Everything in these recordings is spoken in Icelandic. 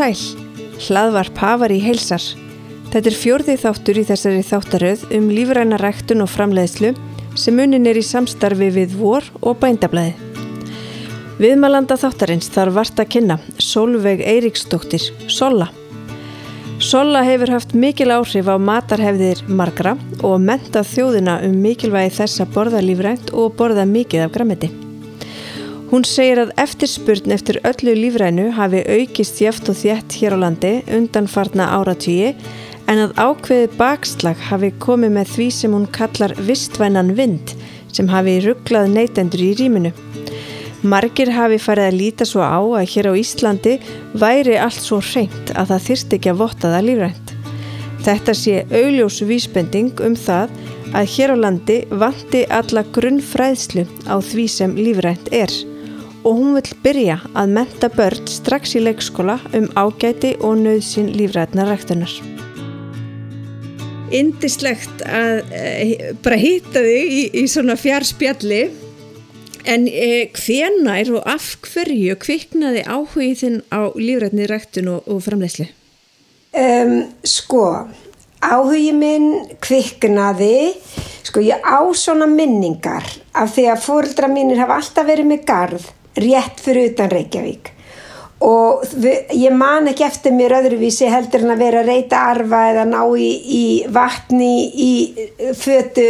sæl. Hlaðvarp hafar í heilsar. Þetta er fjörði þáttur í þessari þáttaröð um lífræna ræktun og framleiðslu sem unin er í samstarfi við vor og bændablaði. Viðmælanda þáttarins þarf vart að kynna Solveig Eiríksdóttir, Sola. Sola hefur haft mikil áhrif á matarhefðir margra og menta þjóðina um mikilvægi þess að borða lífrænt og borða mikið af grammiti. Hún segir að eftirspurn eftir öllu lífrænu hafi aukist jæft og þjætt hér á landi undan farna áratvíi en að ákveði bakslag hafi komið með því sem hún kallar vistvænan vind sem hafi rugglað neytendur í rýminu. Margir hafi farið að líta svo á að hér á Íslandi væri allt svo reynt að það þyrst ekki að votta það lífrænt. Þetta sé augljósu vísbending um það að hér á landi vanti alla grunnfræðslu á því sem lífrænt er og hún vil byrja að menta börn strax í leikskóla um ágæti og nöðsinn lífrætna ræktunar. Indislegt að e, bara hýtta þig í, í svona fjárspjalli en e, hvenær og af hverju kviknaði áhugið þinn á lífrætni ræktun og, og framleysli? Um, sko, áhugið minn kviknaði, sko ég á svona minningar af því að fórildra mínir hafa alltaf verið með garð rétt fyrir utan Reykjavík. Og ég man ekki eftir mér öðruvísi heldur en að vera að reyta arfa eða ná í, í vatni í fötu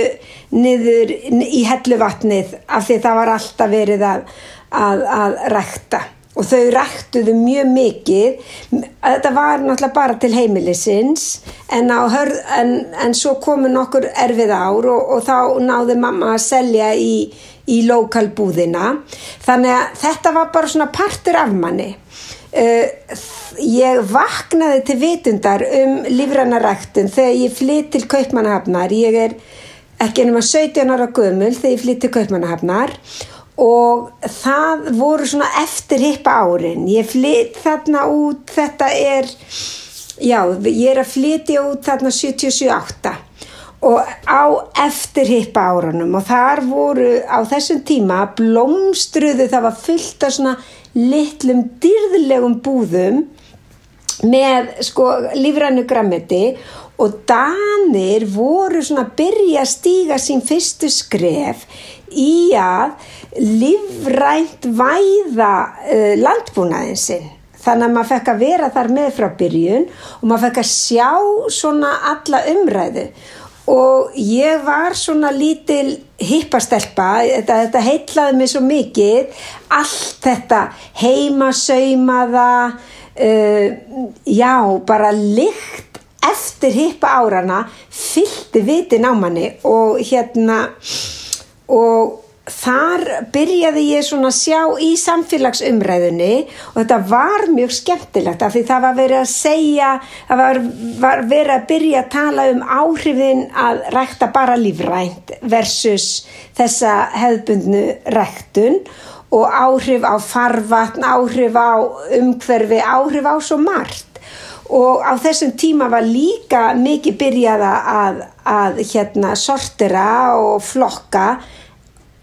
niður í helluvatnið af því það var alltaf verið að, að, að rækta og þau ræktuðu mjög mikið. Þetta var náttúrulega bara til heimilisins en, hörð, en, en svo komu nokkur erfið ár og, og þá náði mamma að selja í í lokalbúðina þannig að þetta var bara svona partur af manni. Uh, ég vaknaði til vitundar um lífrannaræktun þegar ég flytt til Kaupmannahafnar. Ég er ekki ennum að 17 ára gömul þegar ég flytt til Kaupmannahafnar. og það voru svona eftir hippa árin. Ég flytt þarna út þetta er já, ég er að flytja út þarna 77-8 og á eftirhippa árunum og þar voru á þessum tíma blómstruðu það var fullt af svona litlum dyrðlegum búðum með sko lífrannu grammeti og danir voru svona að byrja að stíga sín fyrstu skref í að lífrænt væða uh, landbúnaðin sinn. Þannig að maður fekk að vera þar með frá byrjun og maður fekk að sjá svona alla umræðu. Og ég var svona lítil hippastelpa, þetta, þetta heitlaði mig svo mikið, allt þetta heimasaumaða, uh, já bara lykt eftir hippa árana fylgdi vitin á manni og hérna og þar byrjaði ég svona að sjá í samfélagsumræðunni og þetta var mjög skemmtilegt af því það var verið að segja, það var, var verið að byrja að tala um áhrifin að rækta bara lífrænt versus þessa hefðbundnu ræktun og áhrif á farvatn, áhrif á umhverfi, áhrif á svo margt. Og á þessum tíma var líka mikið byrjaða að, að hérna sortira og flokka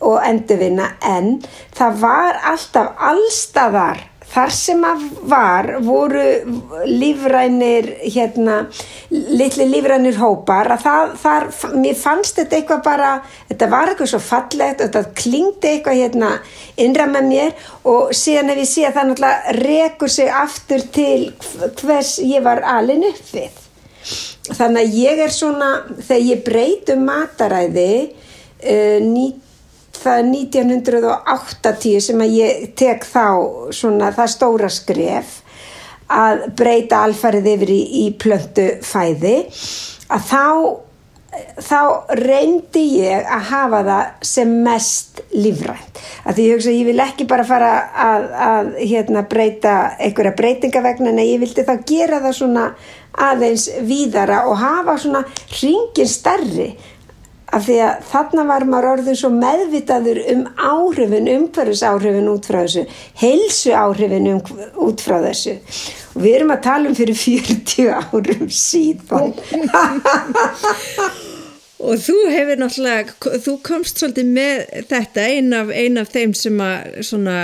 og endurvinna. En það var alltaf allstaðar þar sem að var voru lífrænir hérna, litli lífrænir hópar að það, þar, mér fannst þetta eitthvað bara, þetta var eitthvað svo fallegt og þetta klingdi eitthvað hérna innra með mér og síðan ef ég sé að það náttúrulega rekur sig aftur til hvers ég var alin upp við. Þannig að ég er svona þegar ég breytum mataræði uh, 19 það er 1980 sem að ég tek þá svona það stóra skref að breyta alfarið yfir í, í plöntu fæði að þá þá reyndi ég að hafa það sem mest lífrænt. Að því ég hugsa ég vil ekki bara fara að, að hérna, breyta einhverja breytingavegna en ég vildi þá gera það svona aðeins víðara og hafa svona ringin starri af því að þarna var maður orðin svo meðvitaður um áhrifin, umhverfis áhrifin út frá þessu, heilsu áhrifin um, út frá þessu og við erum að tala um fyrir 40 árum síðan Og þú hefur náttúrulega, þú komst svolítið með þetta, ein af, ein af þeim sem að svona,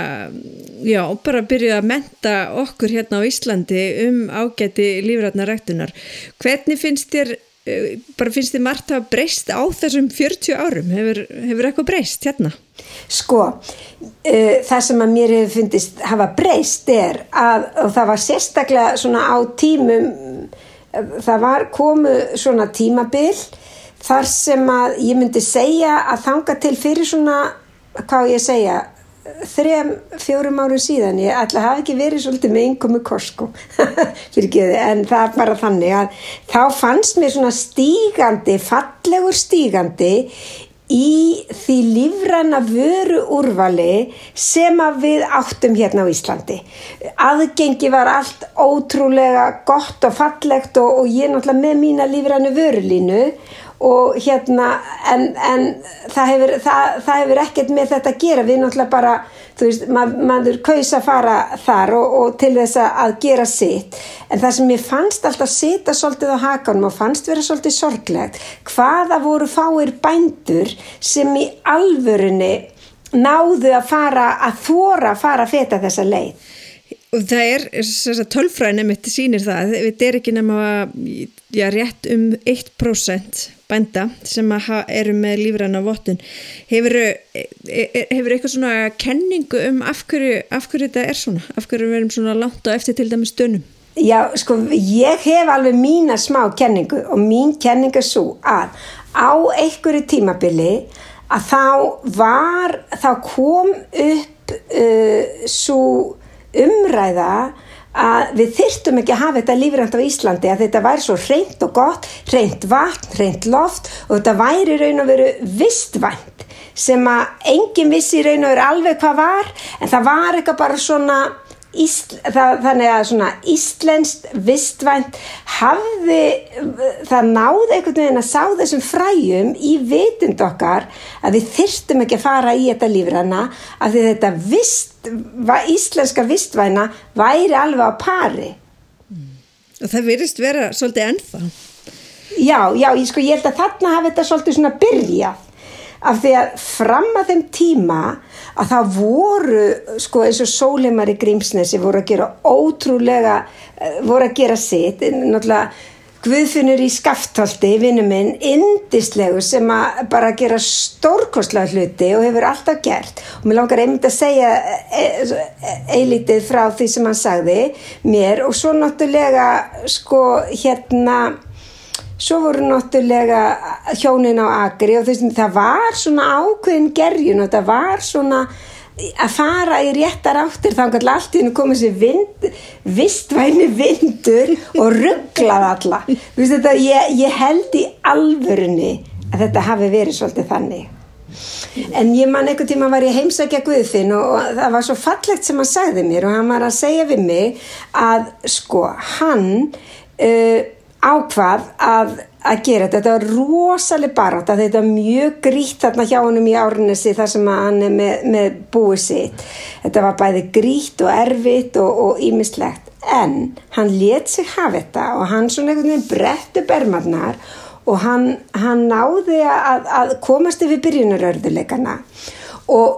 já, bara byrjuði að menta okkur hérna á Íslandi um ágæti lífrætnaræktunar. Hvernig finnst þér, bara finnst þér margt að breyst á þessum 40 árum? Hefur, hefur eitthvað breyst hérna? Sko, uh, það sem að mér hefur fundist hafa breyst er að, það var sérstaklega svona á tímum, það var komu svona tímabill, þar sem að ég myndi segja að þanga til fyrir svona, hvað ég segja, þrem, fjórum árum síðan ég ætla að hafa ekki verið svolítið með einhverjum korsko en það er bara þannig að þá fannst mér svona stígandi, fallegur stígandi í því lífræna vöru úrvali sem að við áttum hérna á Íslandi. Aðgengi var allt ótrúlega gott og fallegt og, og ég náttúrulega með mína lífrænu vörulínu og hérna en, en það, hefur, það, það hefur ekkert með þetta að gera. Við náttúrulega bara þú veist, mað, maður kaus að fara þar og, og til þess að gera sitt. En það sem ég fannst alltaf sita svolítið á hakanum og fannst vera svolítið sorglegt hvaða voru fáir bændur sem í alvörunni náðu að fara að þóra að fara að feta þessa leið Og það er, tölfræðin mitt sýnir það, þetta er ekki nema já, rétt um 1% bænda sem eru með lífræna vottun. Hefur, e, e, hefur eitthvað svona kenningu um af hverju, af hverju þetta er svona? Af hverju við erum svona langt á eftir til dæmis stönnum? Já, sko, ég hef alveg mína smá kenningu og mín kenning er svo að á einhverju tímabili að þá var, þá kom upp uh, svo umræða að við þyrtum ekki að hafa þetta lífrænt á Íslandi að þetta væri svo reynd og gott, reynd vatn, reynd loft og þetta væri raun og veru vistvænt sem að enginn vissi raun og veru alveg hvað var en það var eitthvað bara svona Ísl, það, þannig að svona íslenskt vistvænt hafði það náði einhvern veginn að sá þessum fræjum í vitund okkar að við þyrstum ekki að fara í þetta lífrana að þetta vist, íslenska vistvæna væri alveg á pari. Og það virðist vera svolítið ennþá. Já, já, ég, sko, ég held að þarna hafi þetta svolítið svona byrjað. Af því að fram að þeim tíma að það voru sko eins og sólimar í Grímsnesi voru að gera ótrúlega eh, voru að gera sitt. Náttúrulega Guðfinnur í skafthaldi, vinnu minn, indislegu sem að bara gera stórkostlega hluti og hefur alltaf gert. Og mér langar einmitt að segja eilítið frá því sem hann sagði mér. Og svo náttúrulega sko hérna svo voru náttúrulega hjónin á agri og þess, það var svona ákveðin gerjun og það var svona að fara í réttar áttir þá kannski allt í hennu komið sér vind, vistvæni vindur og rugglað alla. Þetta, ég, ég held í alvörunni að þetta hafi verið svolítið þannig. En ég man einhvern tíma var ég heimsækja Guðfinn og, og það var svo fallegt sem hann sagði mér og hann var að segja við mig að sko hann uh, ákvað að, að gera þetta. Þetta var rosalega barátt að þetta var mjög grít þarna hjá hann í árinessi þar sem hann er með, með búið sitt. Þetta var bæði grít og erfitt og ímislegt en hann let sig hafa þetta og hann svona einhvern veginn brettu bermarnar og hann, hann náði að, að komast yfir byrjunarörðuleikana og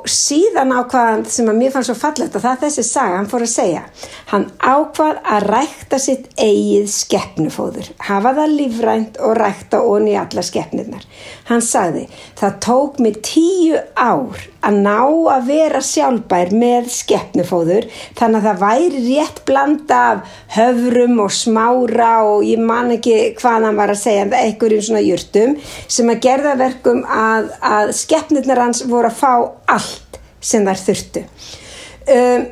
síðan ákvaðan sem að mér fannst svo fallegt og það þessi saga, hann fór að segja hann ákvað að rækta sitt eigið skeppnufóður hafa það lífrænt og rækta onni alla skeppnirnar hann sagði, það tók mig tíu ár að ná að vera sjálfbær með skeppnufóður þannig að það væri rétt blanda af höfrum og smára og ég man ekki hvað hann var að segja einhverjum svona júrtum sem að gerða verkum að, að skeppnirnar hans voru að fá allt sem þær þurftu. Um,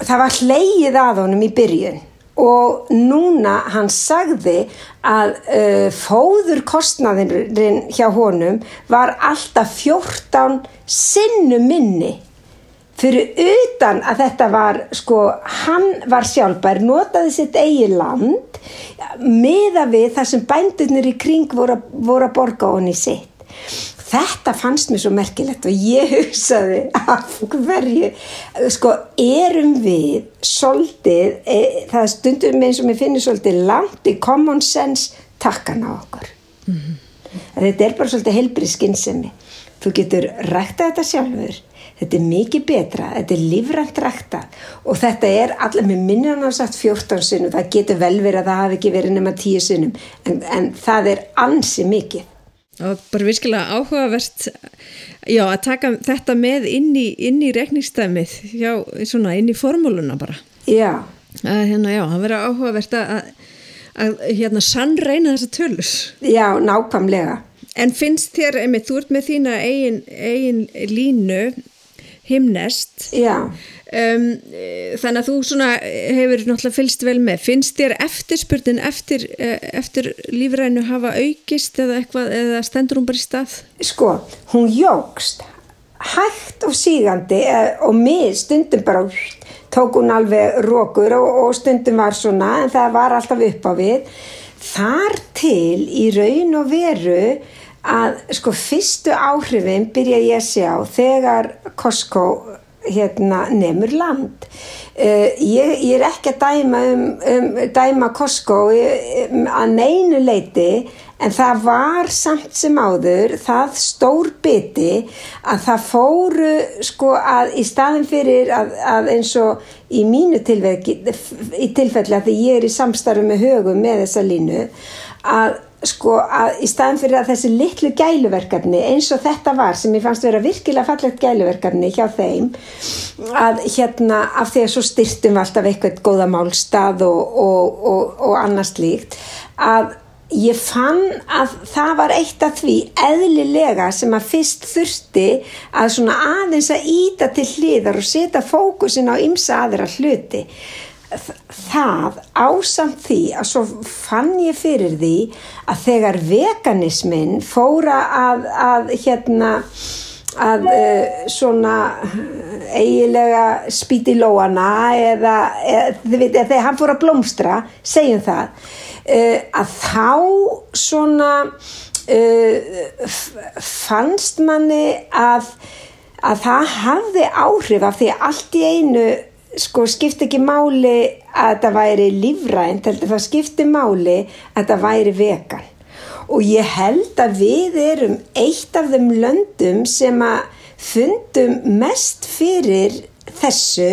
það var hleyið að honum í byrjun og núna hann sagði að uh, fóðurkostnaðin hjá honum var alltaf 14 sinnu minni. Fyrir utan að þetta var sko, hann var sjálfbær notaði sitt eigi land meða við þar sem bændunir í kring voru, voru að borga honni sitt þetta fannst mér svo merkilegt og ég hugsaði af hverju? Sko erum við svolítið, e, það stundum eins og mér finnir svolítið langt í common sense takkan á okkur. Mm -hmm. þetta er bara svolítið heilbrið skinnsemi þú getur rækta þetta sjálfur þetta er mikið betra, þetta er lífrænt rækta og þetta er allir með minnan á sagt 14 sinnum það getur vel verið að það hafi ekki verið nema 10 sinnum en, en það er ansi mikið og bara virkilega áhugavert já, að taka þetta með inn í, inn í rekningstæmið já, svona inn í formúluna bara. Já. Að hérna, já, það verður áhugavert að, að hérna sannreina þessa tölus já, nákvæmlega. En finnst þér, einmitt, þú ert með þína eigin, eigin línu himnest já Um, þannig að þú svona hefur náttúrulega fylst vel með finnst þér eftirspurnin eftir, eftir lífrænu hafa aukist eða eitthvað eða stendur hún bara í stað? Sko, hún jógst hægt og sígandi og mið stundum bara tók hún alveg rókur og, og stundum var svona en það var alltaf upp á við þar til í raun og veru að sko fyrstu áhrifin byrja ég að sjá þegar Costco hérna nefnur land. Uh, ég, ég er ekki að dæma um, um dæma Costco um, að neinu leiti en það var samt sem áður það stór biti að það fóru sko að í staðin fyrir að, að eins og í mínu tilfelli að því ég er í samstarfu með högum með þessa línu að sko að í staðin fyrir að þessi litlu gæluverkefni eins og þetta var sem ég fannst vera virkilega fallegt gæluverkefni hjá þeim að hérna af því að svo styrtum við alltaf eitthvað góða málstað og, og, og, og annars líkt að ég fann að það var eitt af því eðlilega sem að fyrst þurfti að svona aðeins að íta til hliðar og setja fókusin á ymsa aðra hluti það ásamt því að svo fann ég fyrir því að þegar veganismin fóra að, að hérna að uh, svona eigilega spíti lóana eða, eða, eða þegar hann fór að blómstra segjum það uh, að þá svona uh, fannst manni að að það hafði áhrif af því að allt í einu sko skipti ekki máli að það væri lífrænt, heldur það skipti máli að það væri vegan. Og ég held að við erum eitt af þeim löndum sem að fundum mest fyrir þessu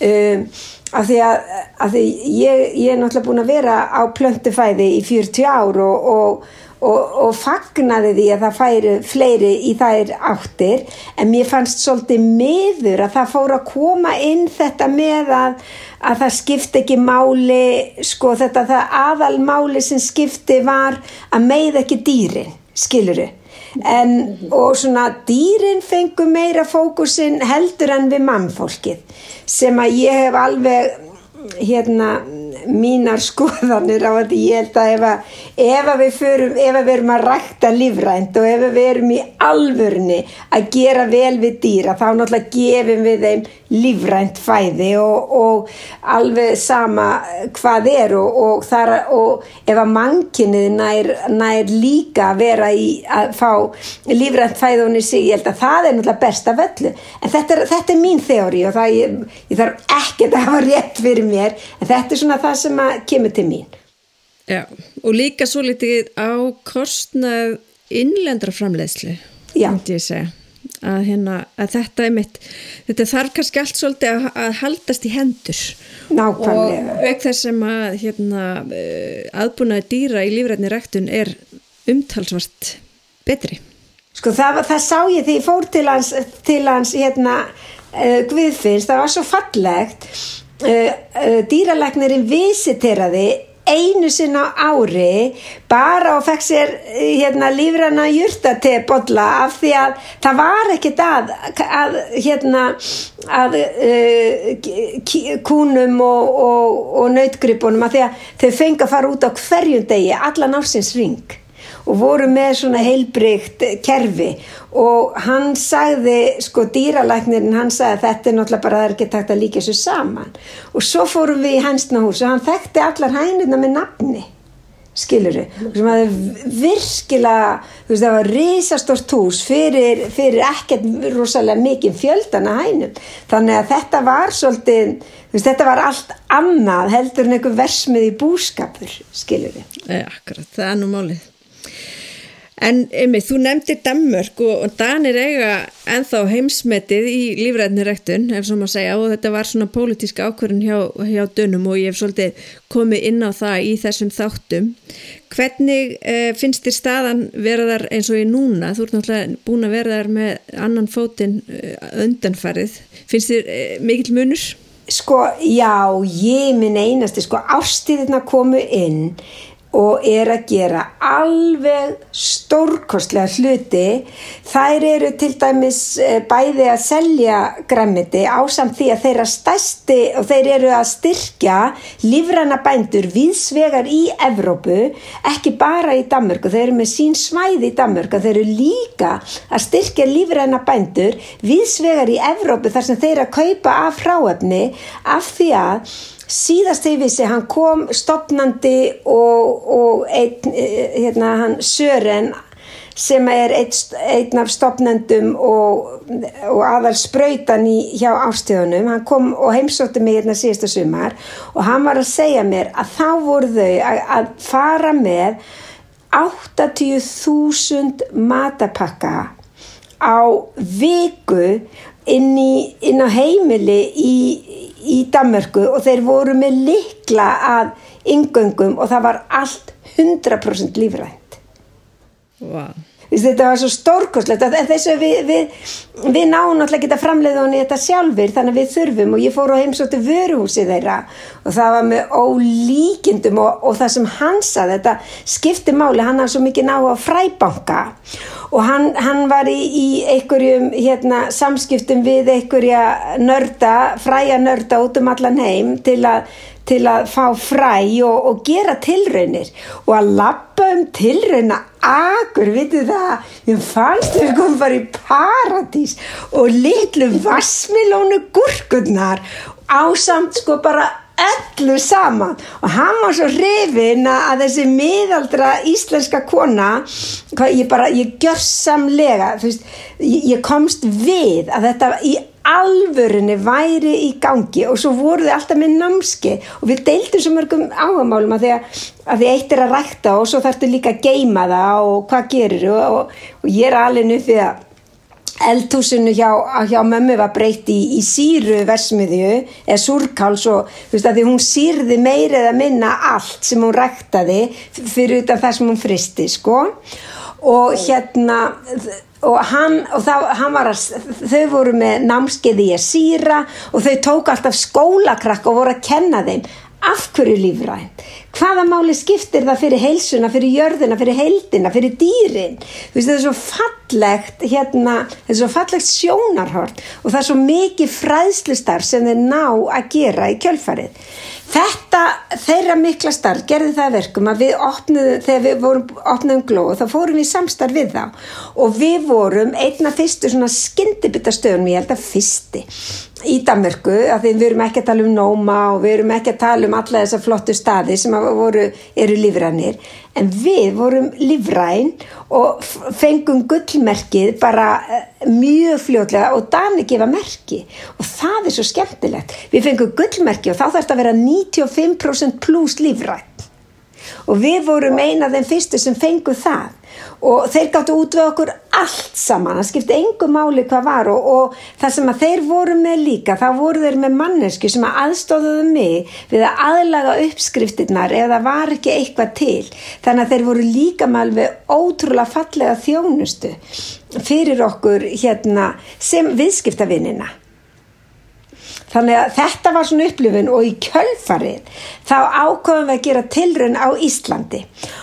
um, af því að, að því ég, ég er náttúrulega búin að vera á plöntufæði í 40 ár og, og og, og fagnaði því að það færi fleiri í þær áttir en mér fannst svolítið miður að það fór að koma inn þetta með að, að það skipti ekki máli sko þetta það aðalmáli sem skipti var að með ekki dýrin skiluru en og svona dýrin fengu meira fókusin heldur en við mannfólkið sem að ég hef alveg hérna mínar skoðanir á þetta ég held að ef, að, ef að við förum ef að við erum að rækta livrænt og ef við erum í alvörni að gera vel við dýra þá náttúrulega gefum við þeim livrænt fæði og, og alveg sama hvað er og, og, þar, og ef að mannkinnið nær, nær líka vera í að fá livrænt fæði og sig, ég held að það er náttúrulega besta völlu en þetta er, þetta er mín þeóri og það ég, ég þarf ekki að hafa rétt fyrir mér en þetta er svona það sem kemur til mín. Já, og líka svo litið á kostnað innlendra framleiðslu myndi ég segja að, hérna, að þetta er mitt þetta þarf kannski allt svolítið að, að haldast í hendur. Nákvæmlega. og auk þess sem að hérna, aðbúnaði dýra í lífrætni ræktun er umtalsvart betri. Sko það, það sá ég því ég fór til hans, til hans hérna, uh, Guðfinns, það var svo fallegt uh, uh, dýralæknirinn visiteraði einu sinna ári bara og fekk sér hérna lífrana júrtatebolla af því að það var ekkit að, að hérna að uh, kúnum og, og, og nautgripunum að því að þau fengi að fara út á hverjum degi allan ásins ring og voru með svona heilbrygt kerfi. Og hann sagði, sko dýralæknirinn hann sagði að þetta er náttúrulega bara það er ekki takt að líka þessu saman. Og svo fórum við í hansnahús og hann þekkti allar hænuna með nafni skiluru, sem að virkilega, þú veist það var risastort hús fyrir, fyrir ekkert rosalega mikið fjöldana hænum. Þannig að þetta var svolítið þú veist þetta var allt annað heldur en einhver versmið í búskapur skiluru. Akkurat, það er nú málið En einmitt, þú nefndir Danmörk og, og Danir eiga enþá heimsmetið í lífræðnirektun, ef svo maður segja, og þetta var svona pólitíska ákvörðun hjá, hjá dönum og ég hef svolítið komið inn á það í þessum þáttum. Hvernig eh, finnst þér staðan verðar eins og í núna? Þú ert náttúrulega búin að verða þar með annan fótinn eh, undanfarið. Finnst þér eh, mikill munur? Sko, já, ég minn einasti, sko, ástíðina komu inn og er að gera alveg stórkostlega hluti. Þær eru til dæmis eh, bæði að selja græmiti ásamt því að þeirra stæsti og þeir eru að styrkja lífræna bændur viðsvegar í Evrópu, ekki bara í Danmörku, þeir eru með sín svæði í Danmörku, þeir eru líka að styrkja lífræna bændur viðsvegar í Evrópu þar sem þeir að kaupa af fráöfni af því að síðast þegar vissi hann kom stopnandi og, og einn, eh, hérna hann Sören sem er einn, einn af stopnendum og, og aðal spröytan í hjá ástíðunum hann kom og heimsótti mig hérna síðasta sumar og hann var að segja mér að þá voru þau að, að fara með 80.000 matapakka á viku inn, í, inn á heimili í, í Danmörku og þeir voru með likla að yngöngum og það var allt 100% lífrænt. Wow þetta var svo stórkoslegt en þess að við, við, við náum alltaf ekki að framleiða honi þetta sjálfur þannig að við þurfum. Og ég fór á heimsóttu vöruhúsi þeirra og það var með ólíkindum og, og það sem hann saði þetta skipti máli, hann hafði svo mikið ná á fræbanka. Og hann, hann var í, í einhverjum hérna, samskiptum við einhverja nörda, fræja nörda út um allan heim til að til að fá fræ og, og gera tilraunir og að lappa um tilrauna agur, vitið það? Við fannst við komum bara í paradís og litlu vassmilónu gurkurnar ásamt sko bara öllu saman. Og hann var svo hrifin að þessi miðaldra íslenska kona ég bara, ég gjör samlega þú veist, ég, ég komst við að þetta í alvörunni væri í gangi og svo voru þið alltaf með námski og við deildum svo mörgum áhamálum að því að, að því eitt er að rækta og svo þarfstu líka að geima það og hvað gerir og, og, og ég er alveg nuð því að eldhúsinu hjá, hjá mömmu var breytt í, í síru versmiðju eða súrkáls og þú veist að því hún sírði meiri eða minna allt sem hún ræktaði fyrir utan það sem hún fristi sko. Og hérna og, hann, og það, hann að þau voru með námskeiði í að síra og þau tók alltaf skólakrakk og voru að kenna þeim. Af hverju lífrænt? Hvaða máli skiptir það fyrir heilsuna, fyrir jörðina, fyrir heildina, fyrir dýrin? Þú veist það er svo fallegt hérna, það er svo fallegt sjónarhort og það er svo mikið fræðslustar sem þeir ná að gera í kjölfarið. Þetta, þeirra mikla starf gerði það verkum að við opnuðum, þegar við vorum opnuðum glóð, þá fórum við samstarf við þá. Og við vorum einna fyrstu svona skyndibittastöðunum, ég held að fyrsti í Danmörku, af því við erum ekki að tala um Nóma og við erum ekki að tala um alla þessar flottu staði sem voru, eru lífrænir, en við vorum lífræn og fengum gullmerkið bara eh, mjög fljóðlega og Dani gefa merki. Og það er svo skemmtilegt. Við fengum gullmerki og þá þarf þetta að vera 95% pluss lífræn og við vorum eina af þeim fyrstu sem fengu það. Og þeir gáttu út við okkur allt saman, það skipti engu máli hvað var. Og, og það sem að þeir voru með líka, þá voru þeir með mannesku sem að aðstóðuðu mig við að aðlaga uppskriftinnar það var ekki eitthvað til. Þannig að þeir voru líka með alveg ótrúlega fallega þjónustu fyrir okkur hérna sem viðskiptavinnina Þannig að þetta var svona upplifun og í kjölfarið þá ákvaðum við að gera tilrun á Íslandi.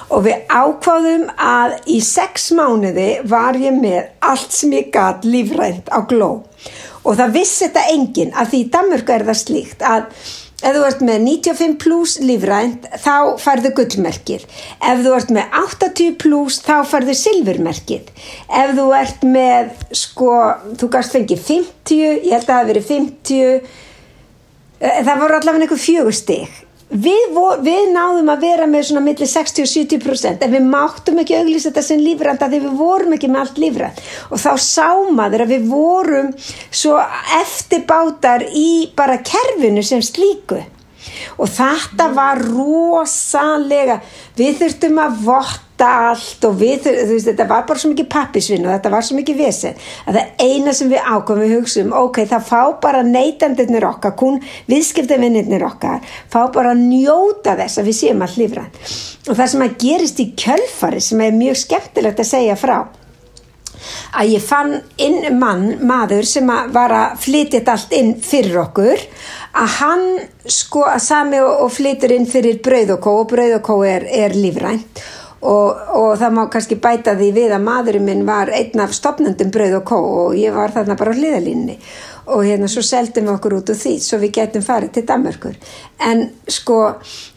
Og við ákvaðum að í sex mánuði var ég með allt sem ég gæt lífrænt á gló. Og það vissi þetta enginn að því í Danmörku er það slíkt að ef þú ert með 95 pluss lífrænt þá færðu gullmerkið. Ef þú ert með 80 pluss þá færðu silfurmerkið. Ef þú ert með sko, þú gafst fengið 50 ég held að það hefði verið 50 eh, það voru allavega einhver fjögustig við, við náðum að vera með svona millir 60-70% en við máttum ekki auglýsa þetta sem lífrænt að við vorum ekki með allt lífrænt. Og þá sá maður að við vorum svo eftirbátar í bara kerfinu sem slíku. Og þetta var rosalega við þurftum að votta panta allt og við, þú veist, þetta var bara svo mikið pappisvinn og þetta var svo mikið vesen að það eina sem við ákomum við hugsaum, ok, það fá bara neytandirnir okkar, hún viðskiptavinnirnir okkar, fá bara að njóta þess að við séum all lífræn og það sem að gerist í kjölfari sem er mjög skemmtilegt að segja frá að ég fann inn mann, maður sem að var að flytja allt inn fyrir okkur að hann sko að sami og, og flytur inn fyrir brauð og kó og brauð og kó er, er lífrænt og, og það má kannski bæta því við að maðurinn minn var einn af stopnendum brauð og kó og ég var þarna bara á hliðalínni og hérna svo seldum við okkur út úr því svo við getum farið til Danmarkur en sko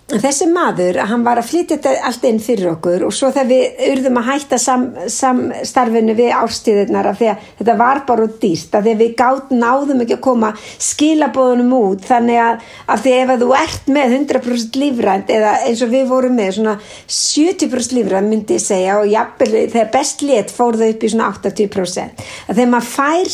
þessi maður, hann var að flytja þetta allt inn fyrir okkur og svo þegar við urðum að hætta samstarfinu sam við ástíðirnar af því að þetta var bara út dýst af því að við gátt náðum ekki að koma skilabóðunum út þannig að af því ef að þú ert með 100% lífrænt eða eins og við vorum með svona 70% lífrænt myndi ég segja og jafnvel þegar best let fór þau upp í svona 80% að þegar maður fær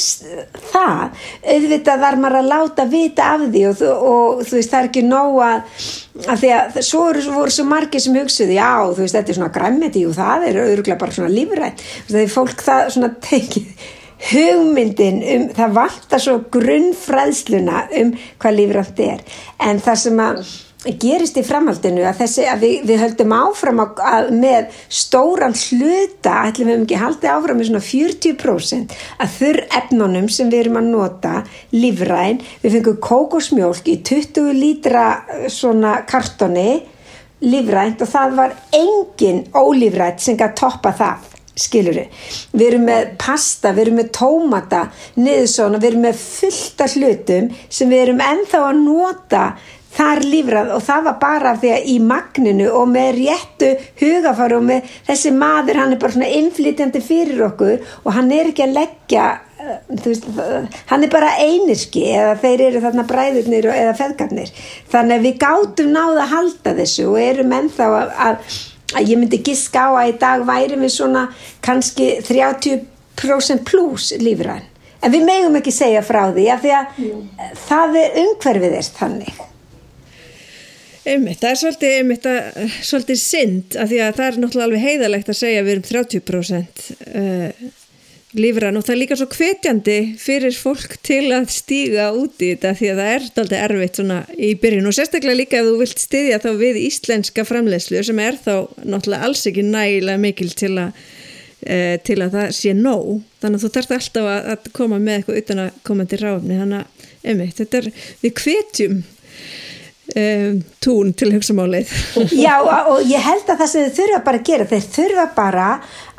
það auðvitað þarf maður að láta vita af því og, og, og þú veist það er ekki nóg að að því að svo voru svo margir sem hugsuði já þú veist þetta er svona græmiti og það er auðvitað bara svona lífrætt er fólk það svona tekið hugmyndin um það valda svo grunnfræðsluna um hvað lífrætt er. En það sem að gerist í framhaldinu að, þessi, að við, við höldum áfram að, að með stóran hluta ætlum við ekki haldið áfram með svona 40% að þurr efnunum sem við erum að nota lífræn, við fengum kókosmjólk í 20 lítra svona kartoni lífrænt og það var engin ólífrænt sem gæti toppa það skiluru, við erum með pasta, við erum með tómata niður svona, við erum með fullta hlutum sem við erum enþá að nota þar lífrað og það var bara því að í magninu og með réttu hugafar og með þessi maður hann er bara svona inflytjandi fyrir okkur og hann er ekki að leggja eh, veist, hann er bara einirski eða þeir eru þarna bræðurnir eða feðgarnir. Þannig að við gátum náða að halda þessu og erum ennþá að, að, að ég myndi giska á að í dag væri við svona kannski 30% pluss lífræn. En við megum ekki segja frá því að því að mm. það er umhverfið þess þannig Einmitt, það er svolítið, einmitt að, svolítið synd af því að það er náttúrulega alveg heiðalegt að segja að við erum 30% uh, lífran og það er líka svo hvetjandi fyrir fólk til að stíga út í þetta því að það er náttúrulega erfitt svona í byrjun og sérstaklega líka ef þú vilt stiðja þá við íslenska framleiðslu sem er þá náttúrulega alls ekki nægilega mikil til að, uh, til að það sé nóg. Þannig að þú þarf alltaf að, að koma með eitthvað utan að koma til ráfni þannig að einmitt, þetta er, við hvetjum um, tún til hugsamálið Já og ég held að það sem þau þurfa bara að gera þeir þurfa bara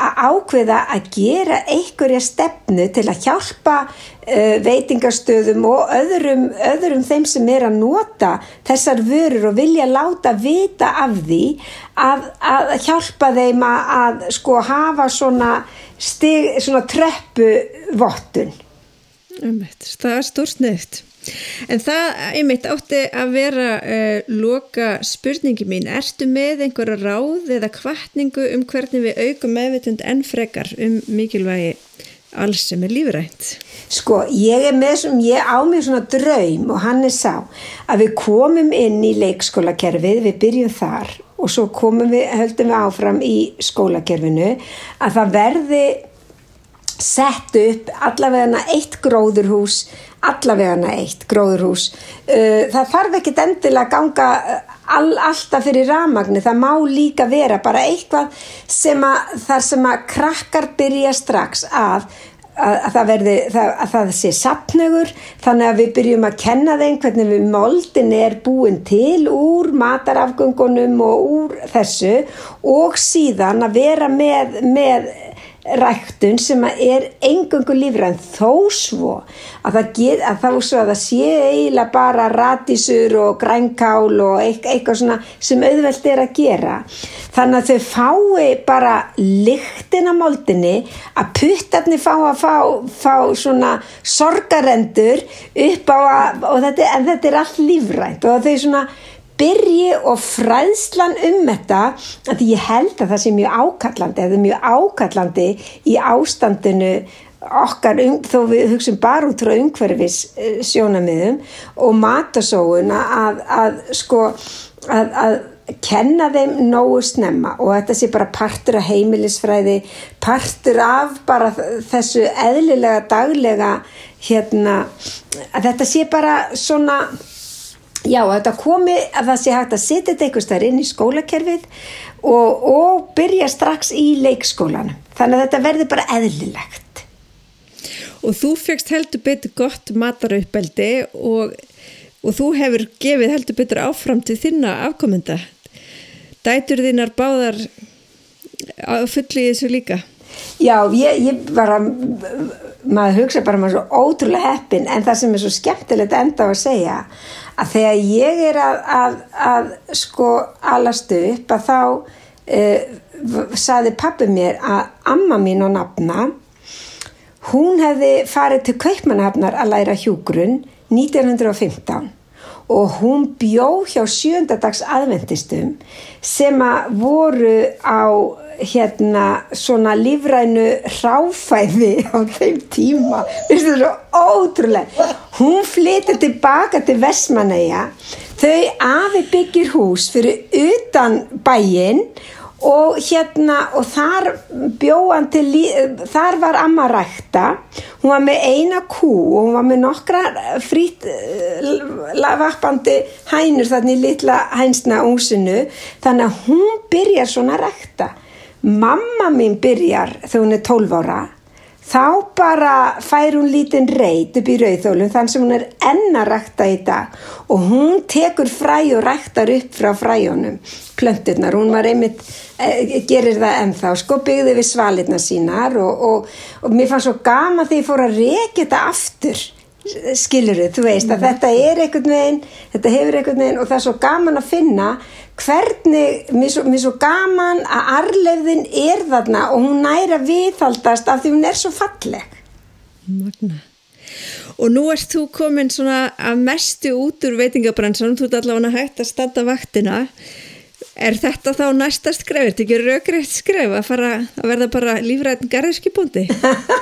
að ákveða að gera einhverja stefnu til að hjálpa uh, veitingastöðum og öðrum, öðrum þeim sem er að nota þessar vörur og vilja láta vita af því að, að hjálpa þeim að, að sko hafa svona, stig, svona treppu vottun Það er stórt nefnt En það, einmitt, átti að vera uh, loka spurningi mín. Ertu með einhverja ráð eða kvartningu um hvernig við aukum meðvitund enn frekar um mikilvægi alls sem er lífrænt? Sko, ég er með sem, ég á mig svona draum og hann er sá að við komum inn í leikskólakerfið, við byrjum þar og svo komum við, höldum við áfram í skólakerfinu að það verði sett upp allavega eitt gróðurhús allavega eitt gróðurhús. Uh, það þarf ekki endilega að ganga uh, all, alltaf fyrir ramagni það má líka vera bara eitthvað sem að þar sem að krakkar byrja strax að að, að, það, verði, það, að það sé sapnögur þannig að við byrjum að kenna þeim hvernig við moldin er búin til úr matarafgöngunum og úr þessu. Og síðan að vera með, með ræktun sem er engungu lífræn. Þó svo að það, get, að það, svo að það sé eiginlega bara ratísur og grænkál og eitthvað svona sem auðvelt er að gera. Þannig að þau fái bara lyktin á moldinni að puttarnir fá að fá, fá svona sorgarendur upp á að þetta, en þetta er allt lífrænt og þau svona byrji og fræðslan um þetta að ég held að það sé mjög ákallandi eða mjög ákallandi í ástandinu okkar, um, þó við hugsim bara út frá umhverfis sjónamiðum og matasóun að, að sko að, að kenna þeim nógu snemma og þetta sé bara partur af heimilisfræði, partur af bara þessu eðlilega daglega hérna að þetta sé bara svona já að þetta komi að það sé hægt að setja þetta einhvers þar inn í skólakerfið og, og byrja strax í leikskólanum. Þannig að þetta verði bara eðlilegt. Og þú fegst heldur betur gott mataraupbeldi og og þú hefur gefið heldur betur áfram til þinna afkomenda. Dætur þínar báðar fulli í þessu líka? Já, ég, ég bara maður hugsa bara maður svo ótrúlega heppin en það sem er svo skemmtilegt enda á að segja að þegar ég er að, að, að sko alastu upp að þá uh, saði pappi mér að amma mín og nafna hún hefði farið til Kaupmannhafnar að læra hjúgrunn 1915 og hún bjó hjá sjöndadags aðvendistum sem að voru á hérna svona lífrænu ráfæði á þeim tíma. Þetta er svo ótrúlega hún flyttir tilbaka til Vestmanæja þau afi byggir hús fyrir utan bæinn og hérna og þar bjóðan til þar var amma rækta. Hún var með eina kú og hún var með nokkra frít eh, vappandi hænur þannig í litla hænsna úsinu þannig að hún byrjar svona rækta mamma mín byrjar þegar hún er 12 ára. Þá bara fær hún lítinn reit upp í rauðþólum þann sem hún er enna rækta í dag. Og hún tekur fræ og ræktar upp frá fræjónum plönturnar, hún var einmitt e, gerir það ennþá, sko byggði við svalirna sínar og, og, og mér fannst svo gama því ég fór að reyka þetta aftur. Skiluru, þú veist að mm. þetta er einhvern veginn, þetta hefur einhvern veginn og það er svo gaman að finna hvernig, mér svo, mér svo gaman að arleifðin er þarna og hún næra viðhaldast af því hún er svo falleg Magna Og nú erst þú komin svona að mestu út úr veitingabransan, þú ert allavega hægt að standa vaktina Er þetta þá næsta skref? Er þetta ekki raugreitt skref að fara að verða bara lífræðin garðiskipúndi?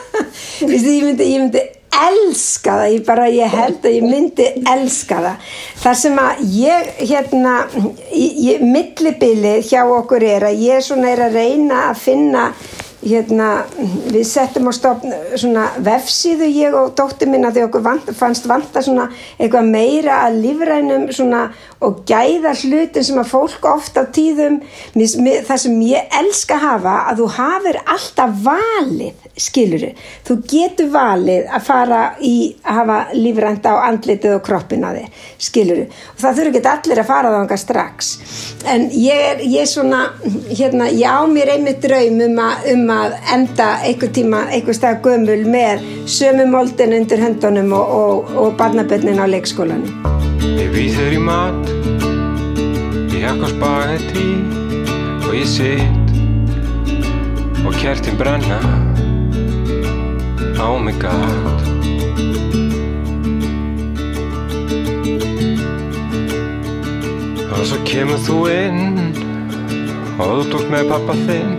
ég myndi, ég myndi elska það, ég bara, ég held að ég myndi elska það. Það sem að ég, hérna, millibilið hjá okkur er að ég svona er að reyna að finna hérna, við settum á stofn svona vefsíðu ég og dóttir minna því okkur vant, fannst vanta svona eitthvað meira að lífrænum svona og gæða hlutin sem að fólk ofta á tíðum það sem ég elska hafa að þú hafir alltaf valið skiluru, þú getur valið að fara í að hafa lífrænt á andlitið og kroppin að þið skiluru, og það þurfi ekki allir að fara þá strax, en ég er, ég er svona, hérna, ég á mér einmitt draum um að, um að enda einhver tíma, einhver stað gömul með sömu moldin undir höndunum og, og, og barnabönnin á leikskólanum. Ég þér í mat Ég hakk á spagetti og ég sitt og kertin brenna á mig gæt og svo kemur þú inn og þú tók með pappa þinn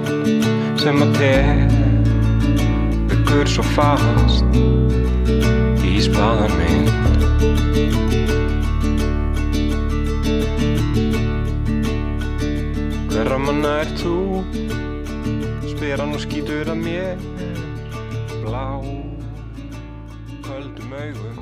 sem að tegur svo fast í spáðan minn. Hverra manna er þú? Spyr hann og skýtur að mér Blá. Köldum augum